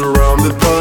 surrounded by